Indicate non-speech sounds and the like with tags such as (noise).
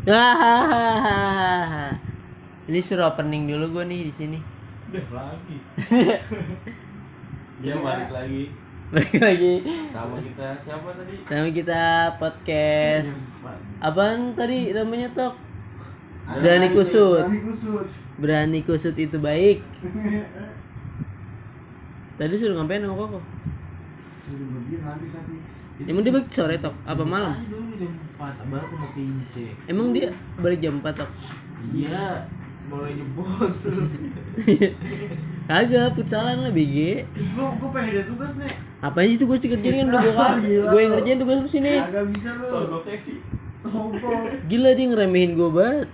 (laughs) Ini suruh opening dulu gue nih di sini. Udah lagi. (laughs) Dia balik lagi Balik lagi sama kita siapa tadi? sama kita podcast. Apaan tadi namanya tok? Berani kusut. Berani kusut. Berani kusut itu baik. (laughs) Tadi suruh ngapain sama koko? Suruh pergi nanti tapi. Emang dia sore tok? Apa malam? Jam 4 baru mau pince. Emang dia balik jam 4 tok? Iya, boleh nyebut. (laughs) Kagak, futsalan lah BG. Gua gua pengen ada tugas nih. Apaan sih tugas dikerjain kan udah gue (laughs) Gila. gue yang ngerjain tugas lu sini. Agak bisa lu. Soal gua. Gila dia ngeremehin gue banget.